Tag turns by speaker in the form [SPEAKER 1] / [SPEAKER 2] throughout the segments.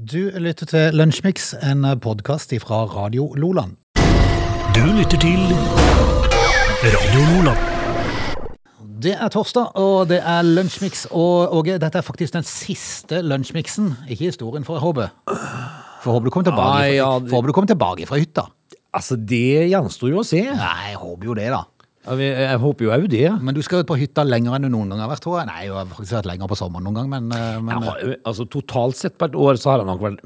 [SPEAKER 1] Du lytter til Lunsjmix, en podkast fra Radio Loland.
[SPEAKER 2] Du lytter til Radio Loland.
[SPEAKER 1] Det er torsdag, og det er Lunsjmix. Og Åge, dette er faktisk den siste Lunsjmixen. Ikke historien, får jeg håpe. For håpe du kommer tilbake,
[SPEAKER 3] Nei, ja, det-
[SPEAKER 1] kom tilbake fra hytta.
[SPEAKER 3] Altså, det gjenstår jo å se.
[SPEAKER 1] Nei, jeg håper jo det, da.
[SPEAKER 3] Jeg, håper jo òg det.
[SPEAKER 1] Men du skal ut på hytta lenger enn du noen gang har vært, tror jeg. Nei, jeg har faktisk vært lenger på sommeren noen gang, men, eh, men,
[SPEAKER 3] har, altså, totalt sett på et år så har jeg nok vært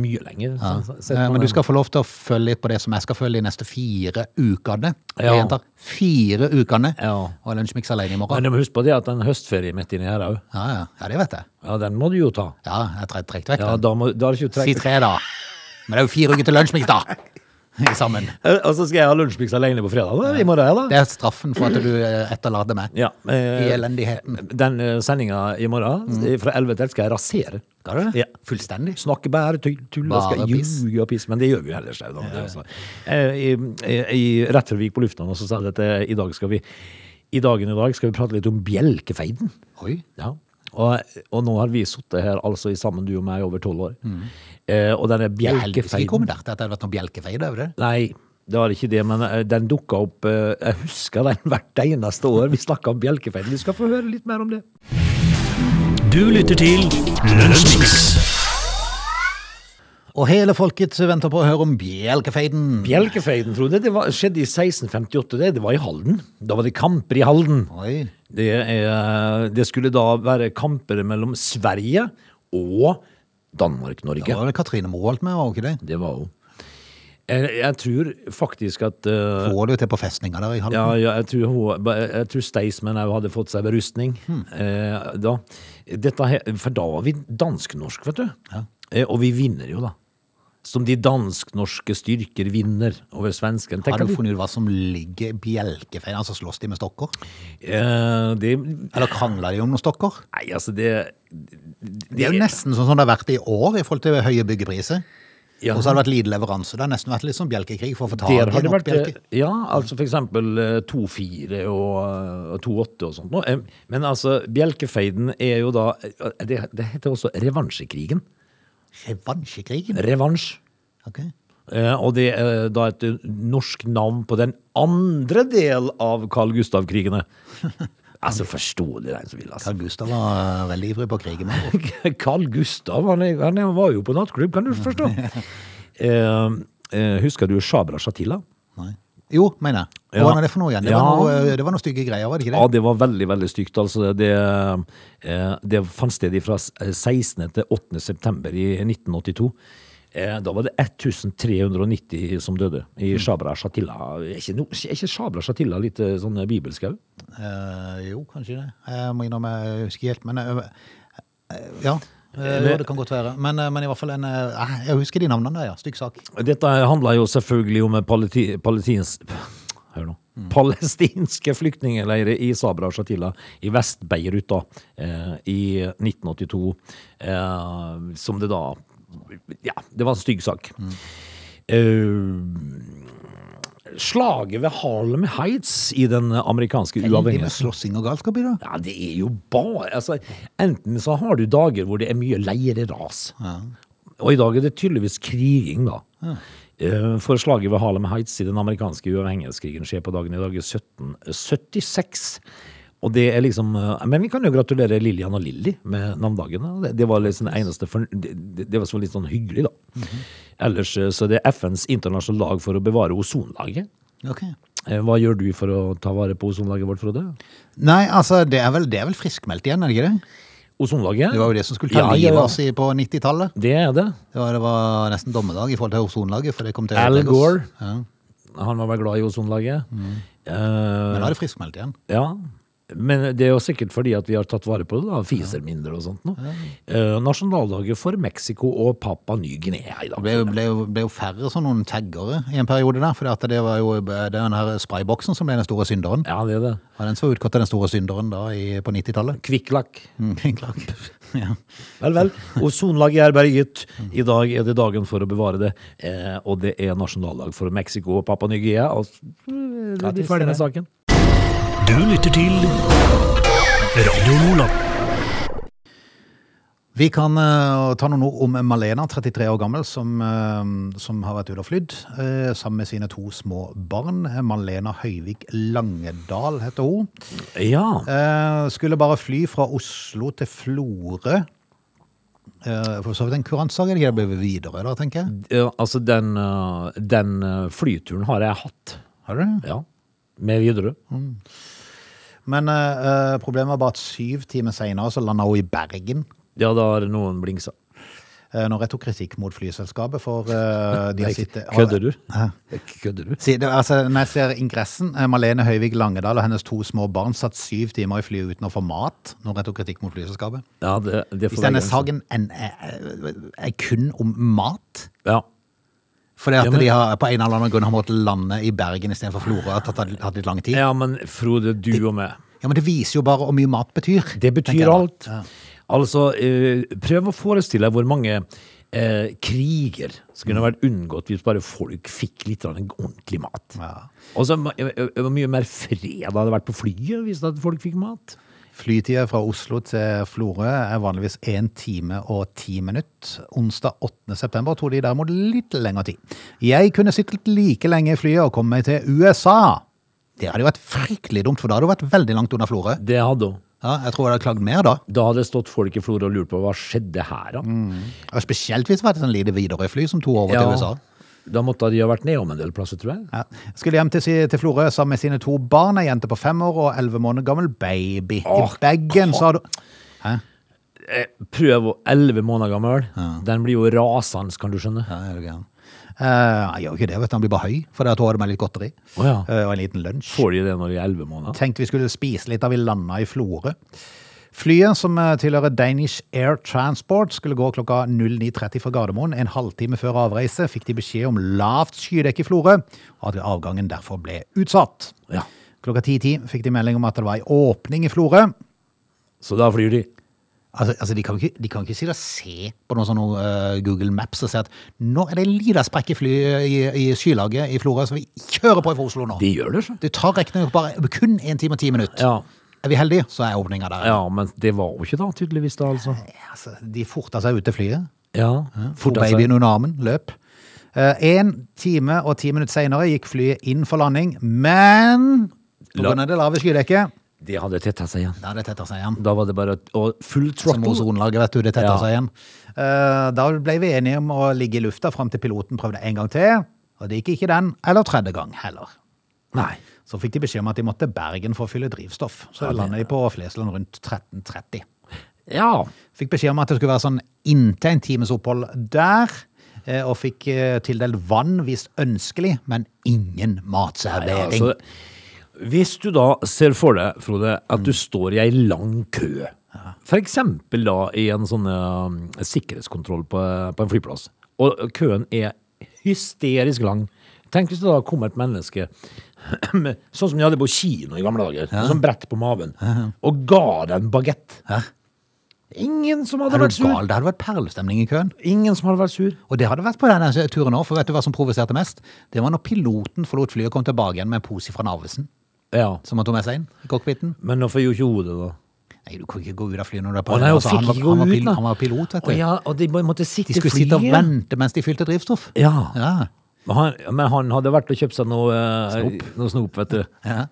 [SPEAKER 3] mye lenger. Ja. så- sett
[SPEAKER 1] eh, men du
[SPEAKER 3] den.
[SPEAKER 1] skal få lov til å følge litt på det som jeg skal følge de neste fire ukene.
[SPEAKER 3] Ja.
[SPEAKER 1] Jeg gjentar, fire ukene.
[SPEAKER 3] Ja.
[SPEAKER 1] Og Lunsjmix alene i
[SPEAKER 3] Men
[SPEAKER 1] morgen.
[SPEAKER 3] du må huske på det at den høstferien midt inni her òg.
[SPEAKER 1] Ja, ja, ja, det vet jeg.
[SPEAKER 3] Ja, den må du jo ta.
[SPEAKER 1] Ja, jeg har trukket vekk
[SPEAKER 3] Ja,
[SPEAKER 1] den.
[SPEAKER 3] da, må, da er det ikke
[SPEAKER 1] Si tre, da. Men det er jo fire uker til Lunsjmix, da. I sammen.
[SPEAKER 3] Eh, Og så skal jeg ha lunsjbyks alene på fredag da, i morgen, da.
[SPEAKER 1] Det er straffen for at du eh, etterlater meg.
[SPEAKER 3] Ja,
[SPEAKER 1] I
[SPEAKER 3] eh,
[SPEAKER 1] elendigheten.
[SPEAKER 3] den uh, sendinga i morgen, mm. fra 11 til 1, skal jeg rasere.
[SPEAKER 1] Skal du det?
[SPEAKER 3] Ja.
[SPEAKER 1] Fullstendig.
[SPEAKER 3] Snakke bare tull, og skal
[SPEAKER 1] piss.
[SPEAKER 3] ljuge og piss. Men det gjør vi jo ellers òg, da. Eh, I, i, i, rett før vi gikk på lufta så sa jeg at eh, i dag skal vi i dagen i dag skal vi prate litt om bjelkefeiden.
[SPEAKER 1] Oi.
[SPEAKER 3] Ja. Og, og nå har vi sittet her altså i sammen, du og meg, over tolv år. Eh, og denne
[SPEAKER 1] bjelkefeiden ikke
[SPEAKER 3] bjelkefeiden
[SPEAKER 1] der til at det hadde vært noen bjelkefeid over det.
[SPEAKER 3] Nei, det var ikke det, men eh, den dukka opp eh, Jeg husker den hvert eneste år. Vi snakka om bjelkefeiden. Vi skal få høre litt mer om det.
[SPEAKER 2] Du lytter til Lønnsmiks.
[SPEAKER 1] Og hele folket venter på å høre om bjelkefeiden.
[SPEAKER 3] Bjelkefeiden, Frode, det var, skjedde i 1658. Det, det var i Halden. Da var det kamper i Halden.
[SPEAKER 1] Oi.
[SPEAKER 3] Det, er, det skulle da være kamper mellom Sverige og Danmark-Norge.
[SPEAKER 1] Da var det Katrine Moholt med, var hun ikke det?
[SPEAKER 3] Det var hun. Jeg, jeg tror faktisk at uh,
[SPEAKER 1] Får du til på festninga der i Halden?
[SPEAKER 3] ja, ja, jeg tror, hun, jeg tror Staysman òg hadde fått seg berustning. Eh, da. Dette, for da var vi dansk-norsk, vet du. Eh, og vi vinner jo, da. Som de dansk-norske styrker vinner over svensken.
[SPEAKER 1] Har du funnet ut hva som ligger i bjelkefeiden? Altså slåss de med stokker?
[SPEAKER 3] Eh, det,
[SPEAKER 1] Eller krangler de om noen stokker?
[SPEAKER 3] nei, altså det
[SPEAKER 1] Det er jo nesten sånn som det har vært i år i forhold til høye byggepriser.
[SPEAKER 3] Ja.
[SPEAKER 1] Og så har det vært lite leveranse. Det har nesten vært litt sånn bjelkekrig for å få tak i nok
[SPEAKER 3] vært
[SPEAKER 1] bjelke.
[SPEAKER 3] Ja, altså for eksempel eh, 2-4 og eh, 2-8 og sånt. Eh, Men altså, Bjelkefeiden er jo da eh, Det, det heter også revansjekrigen.
[SPEAKER 1] Revansjekrigen?
[SPEAKER 3] Revansj.
[SPEAKER 1] Ok.
[SPEAKER 3] Eh, Og det er da et eh, norsk navn på den andre del av Carl Gustav-krigene. Altså, forstå det, den som vil, altså.
[SPEAKER 1] Carl Gustav var eh, veldig ivrig på å krige med.
[SPEAKER 3] Carl Gustav, han, han var jo på nattklubb, kan du forstå. Eh, eh, husker du Shabra Shatila?
[SPEAKER 1] Nei. Jo, mener jeg.
[SPEAKER 3] Ja.
[SPEAKER 1] er det for noe igjen? Det,
[SPEAKER 3] Ja.
[SPEAKER 1] var noe, eh, det var noe stygge greier, var det ikke det?
[SPEAKER 3] Ja,
[SPEAKER 1] det?
[SPEAKER 3] var veldig, veldig stygt. Altså, det, eh, det fant sted fra 16. til 8. september i 1982. Eh, Da var det 1390 som døde i Shabra Shatila. Er ikke, no, ikke Shabra Shatila litt eh, sånn bibelsk òg?
[SPEAKER 1] Eh, jo, kanskje det. Jeg må innrømme, jeg husker helt. Men uh, uh, ja, eh, jo, det kan godt være. Men, eh, men i hvert fall en eh, Jeg husker de navnene der, ja. Stygg sak.
[SPEAKER 3] Dette handler jo selvfølgelig om paleti, paletins, hør nå, palestinske flyktningleirer i Sabra og Shatila i Vest-Beirut eh, i 1982. Eh, som det da Ja, det var en stygg sak. Eh, slaget ved Harlem Heights i den amerikanske
[SPEAKER 1] Veldig med
[SPEAKER 3] uavhengigheten
[SPEAKER 1] slåssing og galskap i det.
[SPEAKER 3] ja, det er jo bare altså, Enten så har du dager hvor det er mye leireras, og i dag er det tydeligvis kriging, da. Ja. For slaget ved Harlem Heights i den amerikanske uavhengighetskrigen skjer på dagen i dag i 1776. Og det er liksom eh, Men vi kan jo gratulere Lillian og Lilly med navnedagen. Det, det var liksom det eneste for, det, det var så litt sånn hyggelig, da. Ellers eh, så det er FNs internasjonale lag for å bevare ozonlaget.
[SPEAKER 1] Ok.
[SPEAKER 3] Eh, Hva gjør du for å ta vare på ozonlaget vårt, Frode?
[SPEAKER 1] Nei, altså, det er vel, det er vel friskmeldt igjen, er det ikke det?
[SPEAKER 3] Ozonlaget?
[SPEAKER 1] Det var jo det som skulle ta
[SPEAKER 3] Ja,
[SPEAKER 1] livet av oss på 90-tallet.
[SPEAKER 3] Det er det.
[SPEAKER 1] Det var, det var nesten dommedag i forhold til ozonlaget. For det kom til
[SPEAKER 3] Al. Gore.
[SPEAKER 1] Ja.
[SPEAKER 3] Han var vel glad i ozonlaget.
[SPEAKER 1] Men da er det friskmeldt igjen.
[SPEAKER 3] ja. Men det er jo sikkert fordi at vi har tatt vare på det, da. Fiser mindre og sånt nå. Eh, nasjonaldagen for Mexico og Papua Ny-Guinea i
[SPEAKER 1] Det
[SPEAKER 3] dag.
[SPEAKER 1] ble, jo- ble, jo- ble jo færre sånne noen taggere i en periode der. For det var jo den her sprayboksen som ble den store synderen.
[SPEAKER 3] Ja, det er det.
[SPEAKER 1] Og den så utgått til den store synderen da i, på 90-tallet.
[SPEAKER 3] Kvikklakk.
[SPEAKER 1] Mm, klart. ja.
[SPEAKER 3] Vel, vel. Ozonlaget er berget. I dag er det dagen for å bevare det. Eh, og det er nasjonaldag for Mexico og Papua Ny-Guinea. Og så er vi ferdig med saken.
[SPEAKER 2] Du lytter til Radio Nordland.
[SPEAKER 1] Vi kan uh, ta noen ord om Malena, 33 år gammel, som, uh, som har vært ute og flydd uh, sammen med sine to små barn. Malena Høyvik Langedal heter hun.
[SPEAKER 3] Ja.
[SPEAKER 1] Eh, skulle bare fly fra Oslo til Florø. Eh, for så vidt en kurantsak, er det blir videre da, tenker jeg.
[SPEAKER 3] Ja, altså, den, den flyturen har jeg hatt.
[SPEAKER 1] Har du det?
[SPEAKER 3] Ja. Med Widerøe.
[SPEAKER 1] Men eh, eh, problemet var bare at syv timer senere så landa hun i Bergen.
[SPEAKER 3] Ja, da har noen blingsa.
[SPEAKER 1] Nå når jeg tok kritikk mot flyselskapet for uh, de har sittet
[SPEAKER 3] Kødder du? Kødder du?
[SPEAKER 1] Si, det, altså, når jeg ser ingressen, eh, Malene Høyvik Langedal og hennes to små barn satt syv timer i flyet uten å få mat når jeg tok kritikk mot flyselskapet.
[SPEAKER 3] Ja, det, det
[SPEAKER 1] Hvis denne saken er, er kun om mat
[SPEAKER 3] Ja.
[SPEAKER 1] Fordi at
[SPEAKER 3] Ja, men-
[SPEAKER 1] de har på en eller annen grunn har måttet lande i Bergen istedenfor Florø, at det har tatt litt lang tid.
[SPEAKER 3] ja, men Frode, du og meg.
[SPEAKER 1] Ja, Men det viser jo bare hvor mye mat betyr.
[SPEAKER 3] Det betyr
[SPEAKER 1] alt. Ja.
[SPEAKER 3] alt. Altså, eh, prøv å forestille deg hvor mange eh, kriger som kunne vært unngått hvis bare folk fikk litt ordentlig mat.
[SPEAKER 1] Ja.
[SPEAKER 3] Og så eh, eh, hvor mye mer fred det hadde vært på flyet hvis folk fikk mat.
[SPEAKER 1] Flytida fra Oslo til Florø er vanligvis 1 time og 10 minutter. Onsdag 8. september tok de derimot litt lengre tid. Jeg kunne sittet like lenge i flyet og komme meg til USA. Det hadde jo vært fryktelig dumt, for da hadde det vært veldig langt unna Florø.
[SPEAKER 3] Det hadde hun.
[SPEAKER 1] Ja, jeg tror jeg hadde klagd mer da.
[SPEAKER 3] Da hadde stått folk i Florø og lurt på hva skjedde her, da.
[SPEAKER 1] Og spesielt hvis det var et sånn lite Widerøe-fly som tok over til USA.
[SPEAKER 3] Da måtte de ha vært nedom en del plasser, tror jeg.
[SPEAKER 1] Ja. Skulle hjem til, til Florø sammen med sine to barn, ei jente på fem år og elleve måneder gammel baby.
[SPEAKER 3] Åh,
[SPEAKER 1] I bagen sa du. Hæ?
[SPEAKER 3] Eh, Prøv å 11 måneder gammel. Den blir jo rasende, kan du skjønne.
[SPEAKER 1] Ja, er det gæren. Eh, jeg gjør ikke det, vet du. Han blir bare høy, for det har med litt godteri.
[SPEAKER 3] Å ja.
[SPEAKER 1] uh, og en liten lunsj.
[SPEAKER 3] Får de det når de er 11 måneder?
[SPEAKER 1] Tenkte vi skulle spise litt da vi landa i Florø. Flyet, som eh, tilhører Danish Air Transport, skulle gå klokka 09.30 fra Gardermoen. En halvtime før avreise fikk de beskjed om lavt skydekke i Florø, og at avgangen derfor ble utsatt.
[SPEAKER 3] Ja.
[SPEAKER 1] Klokka 10.10 fikk de melding om at det var en åpning i Florø.
[SPEAKER 3] Så da flyr de.
[SPEAKER 1] Altså, altså de, kan ikke, de kan ikke si se på noen sånne uh, Google Maps og si at nå er det en liten sprekk i, fly, i, i skylaget i Florø, så vi kjører på fra Oslo nå.
[SPEAKER 3] De gjør det, så.
[SPEAKER 1] Det tar riktignok kun 1 time og 10 minutter.
[SPEAKER 3] Ja.
[SPEAKER 1] Er vi heldige, så er åpninga der.
[SPEAKER 3] ja, men det var jo ikke da, tydeligvis da, altså.
[SPEAKER 1] Altså, de forta seg ut til flyet.
[SPEAKER 3] Ja. Forta seg.
[SPEAKER 1] babyen under armen, løp. Én time og ti minutter senere gikk flyet inn for landing, men grunn av det lave skydekket
[SPEAKER 3] De hadde tetta seg igjen.
[SPEAKER 1] Da hadde tetta seg igjen.
[SPEAKER 3] Da var det bare å full
[SPEAKER 1] Som
[SPEAKER 3] throttle.
[SPEAKER 1] ozonlaget, vet du. Det tetta
[SPEAKER 3] Ja.
[SPEAKER 1] seg igjen. Uh, Da ble vi enige om å ligge i lufta fram til piloten prøvde en gang til. Og det gikk ikke den, eller tredje gang heller.
[SPEAKER 3] Nei.
[SPEAKER 1] Så fikk de beskjed om at de måtte Bergen for å fylle drivstoff. Så
[SPEAKER 3] Ja, det-
[SPEAKER 1] landet de på Flesland rundt 13.30.
[SPEAKER 3] Ja.
[SPEAKER 1] Fikk beskjed om at det skulle være sånn inntil en times opphold der. eh, Og fikk eh, tildelt vann hvis ønskelig, men ingen matservering.
[SPEAKER 3] Altså, hvis du da ser for deg, Frode, at du står i ei lang kø, eksempel da i en sånn uh, sikkerhetskontroll på, på en flyplass, og køen er hysterisk lang. Tenk hvis det da kommer et menneske, sånn som de hadde på kino i gamle dager, sånn brett på maven, og ga deg en bagett.
[SPEAKER 1] Hæ?
[SPEAKER 3] Ingen som hadde
[SPEAKER 1] Er
[SPEAKER 3] vært sur.
[SPEAKER 1] gal? Det hadde vært perlestemning i køen.
[SPEAKER 3] Ingen som hadde vært sur.
[SPEAKER 1] Og det hadde vært på denne turen òg, for vet du hva som provoserte mest? Det var når piloten forlot flyet og kom tilbake igjen med en pose fra Narvesen.
[SPEAKER 3] Ja,
[SPEAKER 1] Som han tok med seg inn i cockpiten.
[SPEAKER 3] men hvorfor gjorde ikke hun det da?
[SPEAKER 1] Nei, du kan ikke gå ut av flyet når du er på
[SPEAKER 3] Å nei, hun
[SPEAKER 1] altså,
[SPEAKER 3] fikk
[SPEAKER 1] han, var,
[SPEAKER 3] ikke gå
[SPEAKER 1] han, var
[SPEAKER 3] ut,
[SPEAKER 1] pil,
[SPEAKER 3] da.
[SPEAKER 1] han var pilot, vet du.
[SPEAKER 3] Å ja, og de bare måtte sitte
[SPEAKER 1] De skulle
[SPEAKER 3] i flyet.
[SPEAKER 1] sitte og vente mens de fylte drivstoff.
[SPEAKER 3] Ja.
[SPEAKER 1] Ja.
[SPEAKER 3] Han, men han hadde vært og kjøpt seg noe eh,
[SPEAKER 1] Snop.
[SPEAKER 3] noe snop, vet du.
[SPEAKER 1] Ja.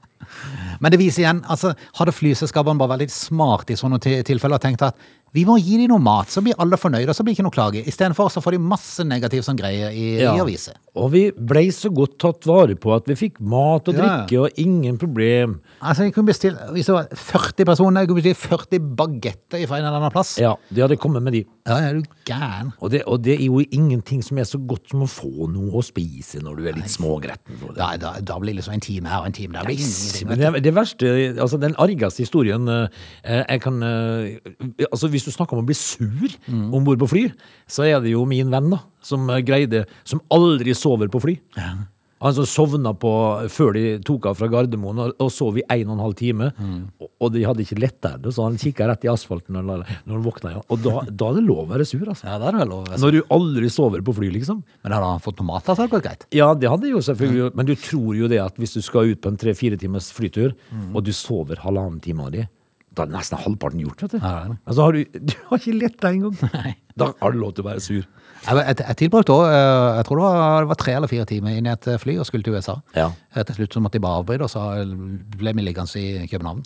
[SPEAKER 1] Men det viser igjen, altså, hadde flyselskapene bare vært litt smart i sånne tilfeller og tenkt at vi må gi dem noe mat, så blir alle fornøyde, og så blir det ikke noe klage. Istedenfor så får de masse negativ sånn greie i,
[SPEAKER 3] Ja.
[SPEAKER 1] i aviser.
[SPEAKER 3] Og vi ble så godt tatt vare på at vi fikk mat og
[SPEAKER 1] Ja.
[SPEAKER 3] drikke og ingen problem.
[SPEAKER 1] Altså, jeg kunne bestille, Hvis det var 40 personer, jeg kunne bestille 40 bagetter fra en eller annen plass.
[SPEAKER 3] Ja, de hadde kommet med de.
[SPEAKER 1] Ja, er du gæren?
[SPEAKER 3] Og det, og det er jo ingenting som er så godt som å få noe å spise når du er litt smågretten.
[SPEAKER 1] Da, da, da blir det liksom en time her og en time der. Det blir ingenting.
[SPEAKER 3] Men det, det verste, altså den argeste historien eh, jeg kan eh, Altså Hvis du snakker om å bli sur
[SPEAKER 1] Mm.
[SPEAKER 3] om bord på fly, så er det jo min venn da som eh, greide Som aldri sover på fly. Han som sovna på før de tok av fra Gardermoen, og, og sov i en og en halv time.
[SPEAKER 1] Mm.
[SPEAKER 3] Og, og de hadde ikke lett der, så han kikka rett i asfalten når, når han våkna. Ja. Og da, da er det lov å være sur, altså.
[SPEAKER 1] Ja, det er det vel lov. altså.
[SPEAKER 3] Når du aldri sover på fly, liksom.
[SPEAKER 1] Men hadde han fått noe mat, da, så hadde det gått greit.
[SPEAKER 3] Ja, det hadde jo selvfølgelig Men du tror jo det at hvis du skal ut på en tre-fire timers flytur,
[SPEAKER 1] Mm.
[SPEAKER 3] og du sover halvannen time av de, Da er nesten halvparten gjort, vet du.
[SPEAKER 1] Ja.
[SPEAKER 3] Altså, har du, du har ikke lett deg engang. Da har du lov til å være sur.
[SPEAKER 1] Jeg, jeg, jeg tilbrakte også, eh, jeg tror det var, det var tre eller fire timer inn i et fly og skulle til USA.
[SPEAKER 3] Ja.
[SPEAKER 1] Eh, Til slutt så måtte de bare avbryte, og så ble vi liggende i København.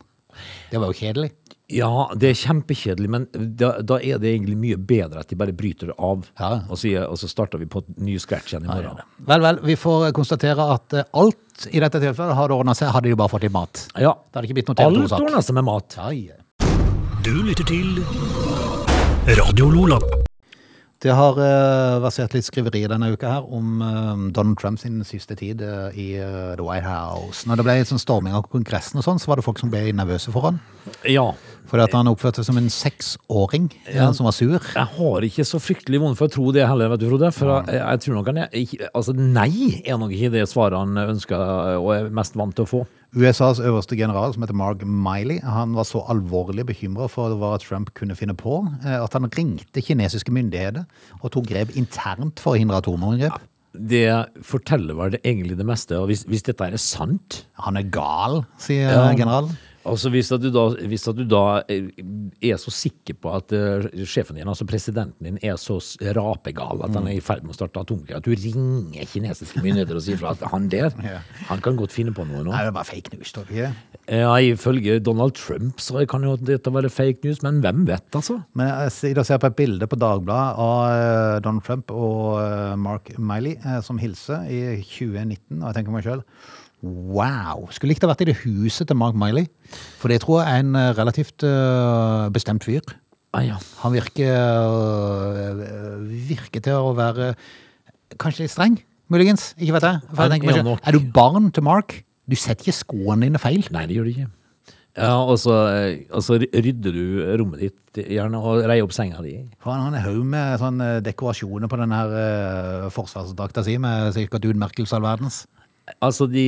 [SPEAKER 1] Det var jo kjedelig.
[SPEAKER 3] Ja, det er kjempekjedelig, men da, da er det egentlig mye bedre at de bare bryter det av,
[SPEAKER 1] Ja.
[SPEAKER 3] og, så, og så starter vi på et ny scratch igjen i morgen.
[SPEAKER 1] Vel, vel, vi får konstatere at eh, alt i dette tilfellet hadde ordnet seg, hadde de bare fått litt mat.
[SPEAKER 3] Ja.
[SPEAKER 1] Det hadde ikke blitt noe
[SPEAKER 3] Alt
[SPEAKER 1] 2-sak.
[SPEAKER 3] seg med mat.
[SPEAKER 1] Ja, ja.
[SPEAKER 2] Du lytter til Radio Lola.
[SPEAKER 1] Det har uh, versert litt skriveri denne uka her om uh, Donald Trump sin siste tid uh, i uh, The White House. Når det ble sånn storming av Kongressen og sånn, så var det folk som ble nervøse for han.
[SPEAKER 3] Ja.
[SPEAKER 1] Fordi at han oppførte seg som en seksåring ja. som var sur.
[SPEAKER 3] Jeg har ikke så fryktelig vondt for å tro det heller, vet du, Frode. For jeg, jeg tror nok han er ikke, Altså, nei er nok ikke det svaret han ønsker og er mest vant til å få.
[SPEAKER 1] USAs øverste general, som heter Mark Miley, han var så alvorlig bekymra for hva Trump kunne finne på, eh, at han ringte kinesiske myndigheter og tok grep internt for å hindre atomangrep.
[SPEAKER 3] Det forteller vel det egentlig det meste. Og hvis, hvis dette er sant
[SPEAKER 1] Han er gal, sier
[SPEAKER 3] Ja.
[SPEAKER 1] generalen.
[SPEAKER 3] Altså Hvis du da, hvis du da eh, er så sikker på at eh, sjefen din, altså presidenten din, er så rapegal at han er i ferd med å starte atomkrig, at du ringer kinesiske myndigheter og sier fra at han der, han kan godt finne på noe nå.
[SPEAKER 1] Nei, det er bare fake news, tror du?
[SPEAKER 3] Ja, Ifølge Donald Trump så kan jo dette være fake news, men hvem vet, altså?
[SPEAKER 1] Men jeg sitter og ser på et bilde på Dagbladet av eh, Donald Trump og eh, Mark Miley eh, som hilser i 2019, og jeg tenker meg sjøl Wow! Skulle likt å vært i det huset til Mark Miley, for det tror jeg er en eh, relativt uh, bestemt fyr.
[SPEAKER 3] Ah, ja.
[SPEAKER 1] Han virker, uh, virker til å være kanskje litt streng, muligens. Ikke vet jeg. For jeg meg
[SPEAKER 3] er
[SPEAKER 1] du barn til Mark? Du setter ikke skoene dine feil.
[SPEAKER 3] Nei, det gjør du ikke. Ja, og så, rydder du rommet ditt gjerne og reier opp senga di.
[SPEAKER 1] Han har en haug med sånne dekorasjoner på den her uh, forsvarsdrakta si, med sikkert utmerkelser all verdens.
[SPEAKER 3] Altså, de,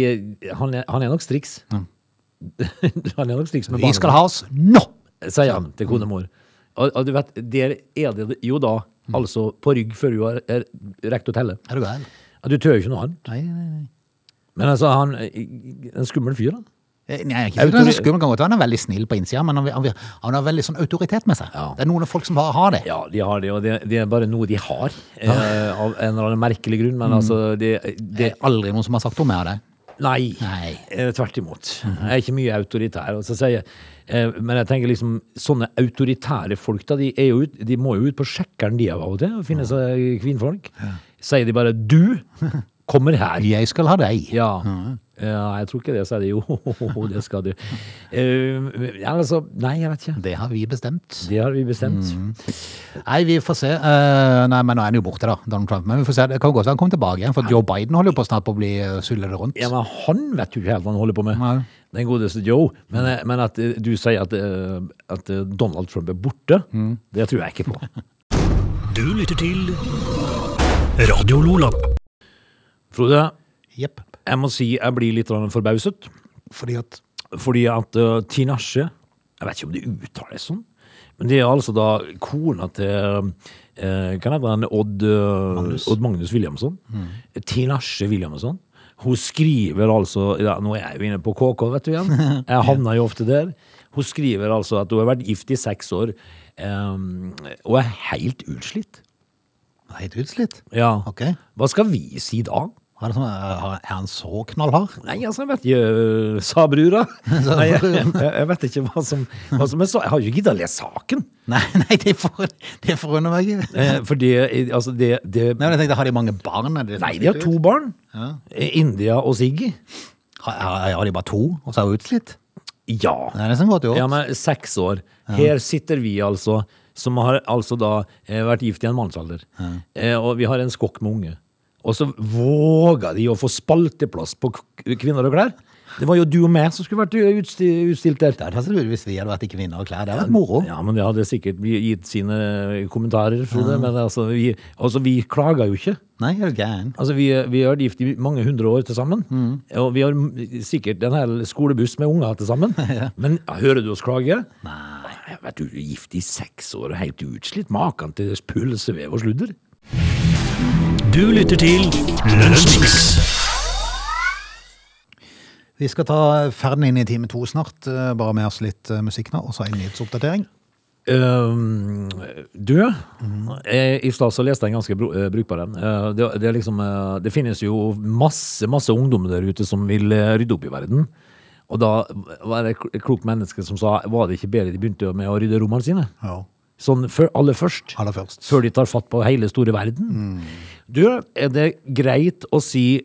[SPEAKER 3] han, er, han er nok striks. han er nok striks med
[SPEAKER 1] Vi skal ha oss nå!
[SPEAKER 3] sier han til konemor. Og, og du vet, der er det jo da altså på rygg før du har er, rekt å telle.
[SPEAKER 1] Er du
[SPEAKER 3] gæren? Du tør jo ikke noe annet.
[SPEAKER 1] Nei, nei, nei.
[SPEAKER 3] Men altså, han er en skummel fyr, da.
[SPEAKER 1] Eh, Nei, ikke fordi han er skummel, kan godt være han er veldig snill på innsida, men han, han, han har veldig sånn autoritet med seg.
[SPEAKER 3] Ja.
[SPEAKER 1] Det er noen folk som har, har det.
[SPEAKER 3] Ja, de har det, og det, det er bare noe de har, eh, av en eller annen merkelig grunn. Men altså, det,
[SPEAKER 1] Det er aldri noen som har sagt om meg av det.
[SPEAKER 3] Nei.
[SPEAKER 1] Nei.
[SPEAKER 3] Eh, Tvert imot. Jeg er ikke mye autoritær. Jeg, eh, men jeg tenker liksom, sånne autoritære folk, da, de, ut, de må jo ut på sjekkeren de av og til, og finne seg kvinnfolk. Sier de bare 'du kommer her'.
[SPEAKER 1] Jeg skal ha deg.
[SPEAKER 3] Ja. Ja, jeg tror ikke det, sa de jo. det skal du. Uh, altså, nei, jeg vet ikke.
[SPEAKER 1] Det har vi bestemt.
[SPEAKER 3] Det har vi bestemt.
[SPEAKER 1] Nei, vi får se. Uh, nei, men nå er han jo borte, da, Donald Trump. Men vi får se. Det kan godt han kommer tilbake igjen, for Joe Biden holder jo på snart på å bli uh, rundt.
[SPEAKER 3] Ja, men han vet jo ikke helt hva han holder på med.
[SPEAKER 1] Nei.
[SPEAKER 3] Den godeste Joe. Men, eh, men at eh, du sier at, eh, at eh, Donald Trump er borte, det tror jeg ikke på.
[SPEAKER 2] Du lytter til Radio Lola.
[SPEAKER 3] Frode,
[SPEAKER 1] Jepp.
[SPEAKER 3] Jeg må si jeg blir litt forbauset.
[SPEAKER 1] Fordi at
[SPEAKER 3] Fordi at uh, Tinashe Jeg vet ikke om det uttales sånn, men det er altså da kona til uh, Hva heter han? Odd, uh,
[SPEAKER 1] Magnus.
[SPEAKER 3] Odd Magnus Williamson. Tinashe Williamson. Hun skriver altså ja, Nå er jeg jo inne på KK, vet du igjen. Jeg havner jo ofte der. Hun skriver altså at hun har vært gift i seks år um, og er helt utslitt.
[SPEAKER 1] Helt utslitt.
[SPEAKER 3] Ja.
[SPEAKER 1] Ok.
[SPEAKER 3] Hva skal vi si da?
[SPEAKER 1] Er, sånn, er han så knallhard?
[SPEAKER 3] Nei, altså, jeg vet ikke, sa brura. Nei, jeg, jeg, vet ikke hva som, hva som er så. Jeg har jo ikke giddet å lese saken.
[SPEAKER 1] Nei, nei, det, for, det forundrer meg ikke.
[SPEAKER 3] Eh, For det, altså, det, det
[SPEAKER 1] Nei, men jeg tenkte, Har de mange barn? Det
[SPEAKER 3] Nei, de har to barn. Ja. India og Siggy.
[SPEAKER 1] Har, har de bare to, og så er hun utslitt?
[SPEAKER 3] Ja.
[SPEAKER 1] Det er nesten godt gjort.
[SPEAKER 3] ja, men seks år. Her sitter vi altså, som har altså da eh, vært gift i en mannsalder. Eh, og vi har en skokk med unge. Og så våga de å få spalteplass på kvinner og klær. Det var jo du og meg som skulle vært utstilt der.
[SPEAKER 1] Det hadde vært hvis vi hadde vært i kvinner og klær. Det hadde vært moro.
[SPEAKER 3] Ja, men det hadde sikkert gitt sine kommentarer, Frode. Men altså vi, altså, vi klager jo ikke.
[SPEAKER 1] Nei, er du gæren?
[SPEAKER 3] Altså, vi, vi har vært gift i mange hundre år til sammen. Og vi har sikkert en hel skolebuss med unger til sammen. Men ja, hører du oss klage? Nei. Jeg har er gift i seks år og helt utslitt. Maken til pølsevev og sludder.
[SPEAKER 2] Du lytter til Lunsjmix.
[SPEAKER 1] Vi skal ta ferden inn i time to snart. eh, Bare med oss litt eh, musikk nå, og så en nyhetsoppdatering.
[SPEAKER 3] Ehm, du, eh, i stad så leste jeg en ganske eh, brukbar en. Eh, det, det, liksom, det finnes jo masse, masse ungdommer der ute som vil rydde opp i verden. Og da var det et klokt menneske som sa var det ikke bedre de begynte med å rydde rommene sine?
[SPEAKER 1] Ja,
[SPEAKER 3] Sånn før, aller først.
[SPEAKER 1] aller først.
[SPEAKER 3] Før de tar fatt på hele store verden. Du, er det greit å si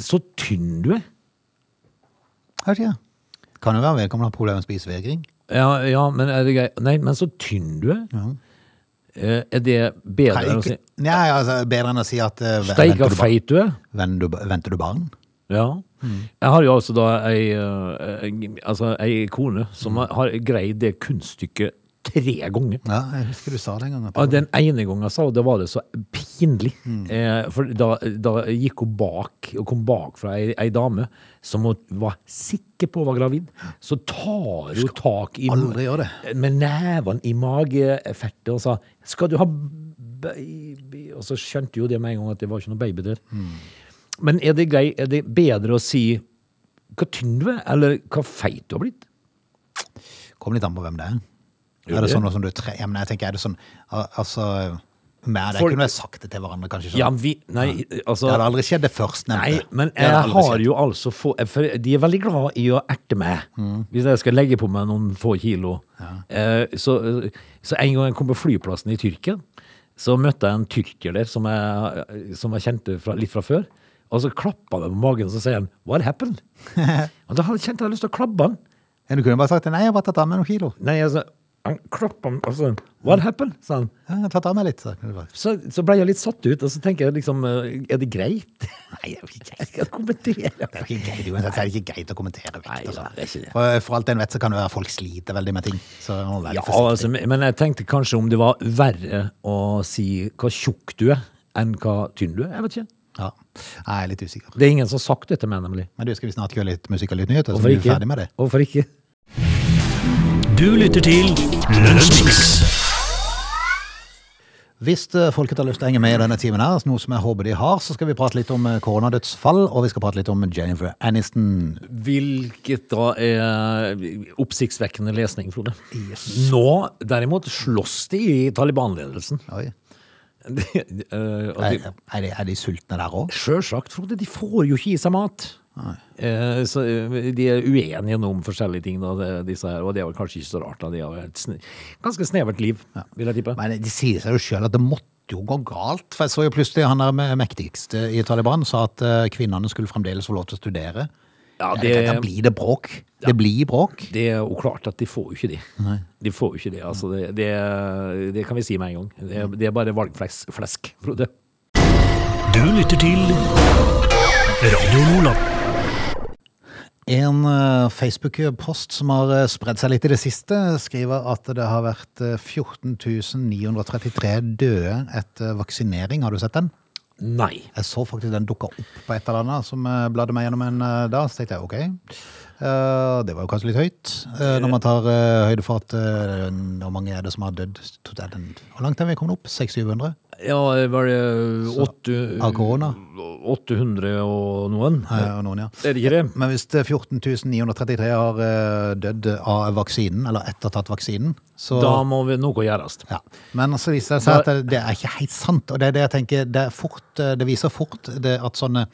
[SPEAKER 3] så tynn du er?
[SPEAKER 1] Jeg vet. Kan jo være vedkommende har problemer med spisevegring.
[SPEAKER 3] Ja, ja, men er det greit? Nei, men så tynn du er? Ja. Er det bedre enn å si
[SPEAKER 1] Nei, altså, bedre enn å si at uh, ve-
[SPEAKER 3] Steika feit du er?
[SPEAKER 1] venter, du, venter du barn?
[SPEAKER 3] Ja. Jeg har jo altså da ei, ei, altså ei kone som har greid det kunststykket tre ganger.
[SPEAKER 1] Ja, jeg husker du sa det en gang.
[SPEAKER 3] Ja, den ene gangen jeg sa det, var det så pinlig. Eh, for da, da gikk hun bak, og kom bak fra ei, ei dame som hun var sikker på var gravid. Så tar hun tak i med nevene i magefertet og sa 'Skal du ha baby?' Og så skjønte jo det med en gang at det var ikke noe baby der. Men er det, grei, er det bedre å si hva tynn du er, eller hva feit du har blitt?
[SPEAKER 1] Kommer litt an på hvem det er.
[SPEAKER 3] Jo,
[SPEAKER 1] er det
[SPEAKER 3] sånn
[SPEAKER 1] sånn som du tre... Ja, men jeg tenker, er det sånn Altså Med det
[SPEAKER 3] For-
[SPEAKER 1] kunne jeg sagt det til hverandre, kanskje. Sånn.
[SPEAKER 3] Ja, vi Nei, altså
[SPEAKER 1] det hadde aldri skjedd, det førstnevnte.
[SPEAKER 3] Nei, men jeg har
[SPEAKER 1] skjedd.
[SPEAKER 3] jo altså få, for De er veldig glad i å erte meg. Hvis jeg skal legge på meg noen få kilo. Eh, så, så en gang jeg kom på flyplassen i Tyrkia, så møtte jeg en tyrker der som jeg, som jeg kjente fra, litt fra før. Og så klappa han meg på magen og så sier han 'What happened?' og da kjente jeg jeg lyst til å klabbe han.
[SPEAKER 1] Ja, du kunne bare sagt Nei, jeg har bare tatt av meg noen kilo.
[SPEAKER 3] Nei, altså, han klappa meg og så 'What happened?' sa han.
[SPEAKER 1] Ja, jeg har tatt av meg litt. Så, kunne
[SPEAKER 3] Så, så ble jeg litt satt ut, og så tenker jeg liksom eh, Er det greit? Nei, jeg vil ikke jeg skal kommentere.
[SPEAKER 1] det er ikke greit, uansett, så er ikke greit å kommentere vekt.
[SPEAKER 3] Nei,
[SPEAKER 1] altså.
[SPEAKER 3] det er ikke det.
[SPEAKER 1] For, for alt en vet, så kan det være folk sliter veldig med ting. Så man må være
[SPEAKER 3] Ja, altså, men jeg tenkte kanskje om det var verre å si hva tjukk du er, enn hva tynn du er. Jeg vet ikke.
[SPEAKER 1] Ja. Jeg er litt usikker.
[SPEAKER 3] Det er ingen som har sagt det til meg, nemlig.
[SPEAKER 1] Men du, skal vi snart gjøre litt musikk og litt nyheter? Så
[SPEAKER 3] Hvorfor
[SPEAKER 1] blir vi
[SPEAKER 3] ikke?
[SPEAKER 1] ferdig med det.
[SPEAKER 3] Hvorfor ikke?
[SPEAKER 2] Du lytter til Lønnsmix.
[SPEAKER 1] Hvis eh, folket har lyst til å henge med i denne timen, her, noe som jeg håper de har, så skal vi prate litt om eh, koronadødsfall, og vi skal prate litt om Jennifer Aniston.
[SPEAKER 3] Hvilket da er oppsiktsvekkende lesning, Frode. Nå, derimot, slåss de i Taliban-ledelsen.
[SPEAKER 1] Oi.
[SPEAKER 3] De, eh, de,
[SPEAKER 1] Er,
[SPEAKER 3] de-
[SPEAKER 1] er, de, er de sultne der òg?
[SPEAKER 3] Sjølsagt, Frode. De får jo ikke i seg mat. Eh, så eh, de er uenige om forskjellige ting, da, disse her, og det er vel kanskje ikke så rart. Da. De har et sne ganske snevert liv, vil jeg tippe.
[SPEAKER 1] Men de sier seg jo sjøl at det måtte jo gå galt. For jeg så jo plutselig han der me- mektigste i Taliban sa at eh, kvinnene skulle fremdeles få lov til å studere.
[SPEAKER 3] Ja,
[SPEAKER 1] det, tenker, Da
[SPEAKER 3] det,
[SPEAKER 1] blir det bråk. Det blir bråk.
[SPEAKER 3] det er jo klart at de får jo ikke det. De får jo ikke det. Altså, det, det, det kan vi si med en gang. Det, er- det er bare valgflesk, Frode.
[SPEAKER 2] Du lytter til Radio Lola.
[SPEAKER 1] En eh, Facebook-post som har eh, spredd seg litt i det siste, skriver at det har vært 14.933 døde etter vaksinering. Har du sett den?
[SPEAKER 3] Nei.
[SPEAKER 1] Jeg så faktisk den dukka opp på et eller annet som bladde meg gjennom en eh, dag. Så tenkte jeg ok, Eh, det var jo kanskje litt høyt. eh, når man tar eh, høyde for at eh, hvor mange er det som har dødd totalt? Hvor langt er vi kommet opp? 600-700?
[SPEAKER 3] Ja, var det 800
[SPEAKER 1] Av korona?
[SPEAKER 3] 800 og noen?
[SPEAKER 1] Ja, og noen, ja.
[SPEAKER 3] Er det ikke det?
[SPEAKER 1] Men hvis det er 14 933 har eh, dødd av vaksinen, eller ettertatt vaksinen, så
[SPEAKER 3] Da må vi noe gjøres.
[SPEAKER 1] ja. Men så viser det seg at det, er ikke helt sant. Og det er det jeg tenker, det, fort, eh, det viser fort det at sånne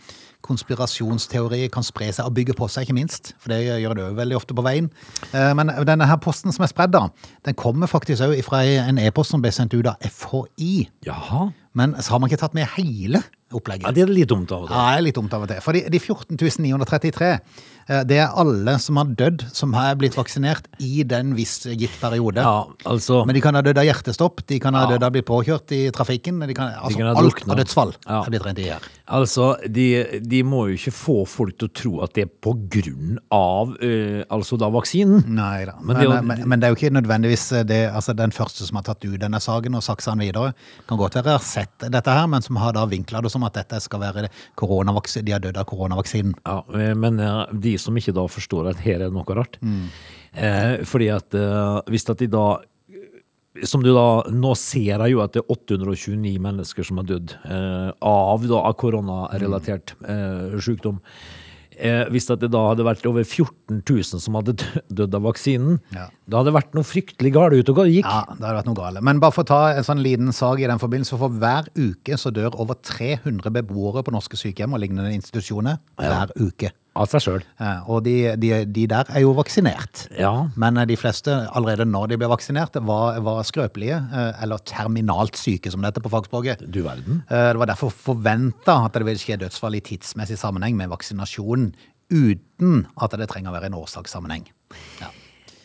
[SPEAKER 1] konspirasjonsteorier kan spre seg og bygge på seg, ikke minst. For det gjør det jo veldig ofte på veien. Eh, Men denne her posten som er spredd, da, den kommer faktisk òg fra en e-post som ble sendt ut av FHI.
[SPEAKER 3] Jaha.
[SPEAKER 1] Men så har man ikke tatt med hele opplegget.
[SPEAKER 3] Ja, det er litt dumt av og til.
[SPEAKER 1] Ja, det er litt dumt av og til. For de, de 14 933, eh, det er alle som har dødd, som har blitt vaksinert i den viss gitt periode.
[SPEAKER 3] Ja, altså
[SPEAKER 1] Men de kan ha dødd av hjertestopp, de kan ha
[SPEAKER 3] Ja.
[SPEAKER 1] dødd av å bli påkjørt i trafikken. De kan, altså,
[SPEAKER 3] kan ha
[SPEAKER 1] alt av dødsfall
[SPEAKER 3] Ja.
[SPEAKER 1] er blitt rent i her.
[SPEAKER 3] Altså, de, de må jo ikke få folk til å tro at det er på grunn av øh, altså da vaksinen.
[SPEAKER 1] Nei da.
[SPEAKER 3] Men
[SPEAKER 1] Men,
[SPEAKER 3] det jo-
[SPEAKER 1] men, men, det er jo ikke nødvendigvis det, altså den første som har tatt ut denne saken og saksa den videre. Kan godt være har sett dette her, men som har da vinkla det som at dette skal være de har dødd av koronavaksinen.
[SPEAKER 3] Ja, eh, men eh, de som ikke da forstår at her er noe rart. Eh, fordi at eh, hvis at de da som du da nå ser jeg jo at det er 829 mennesker som har dødd eh, av, da, av koronarelatert eh, sykdom. eh, hvis at det da hadde vært over 14 000 som hadde dødd av vaksinen,
[SPEAKER 1] Ja.
[SPEAKER 3] da hadde det vært noe fryktelig galt ute og gikk.
[SPEAKER 1] Ja, det hadde vært noe gale. Men bare for å ta en sånn liten sag i den forbindelse, for hver uke så dør over 300 beboere på norske sykehjem og lignende institusjoner hver uke.
[SPEAKER 3] Av seg sjøl.
[SPEAKER 1] Og de, de, de der er jo vaksinert.
[SPEAKER 3] Ja.
[SPEAKER 1] Men eh, de fleste, allerede når de ble vaksinert, var, var skrøpelige, eh, eller terminalt syke, som det heter på fagspråket.
[SPEAKER 3] Du verden.
[SPEAKER 1] Eh, Det var derfor forventa at det ville skje dødsfall i tidsmessig sammenheng med vaksinasjonen, uten at det trenger å være en årsakssammenheng. Ja.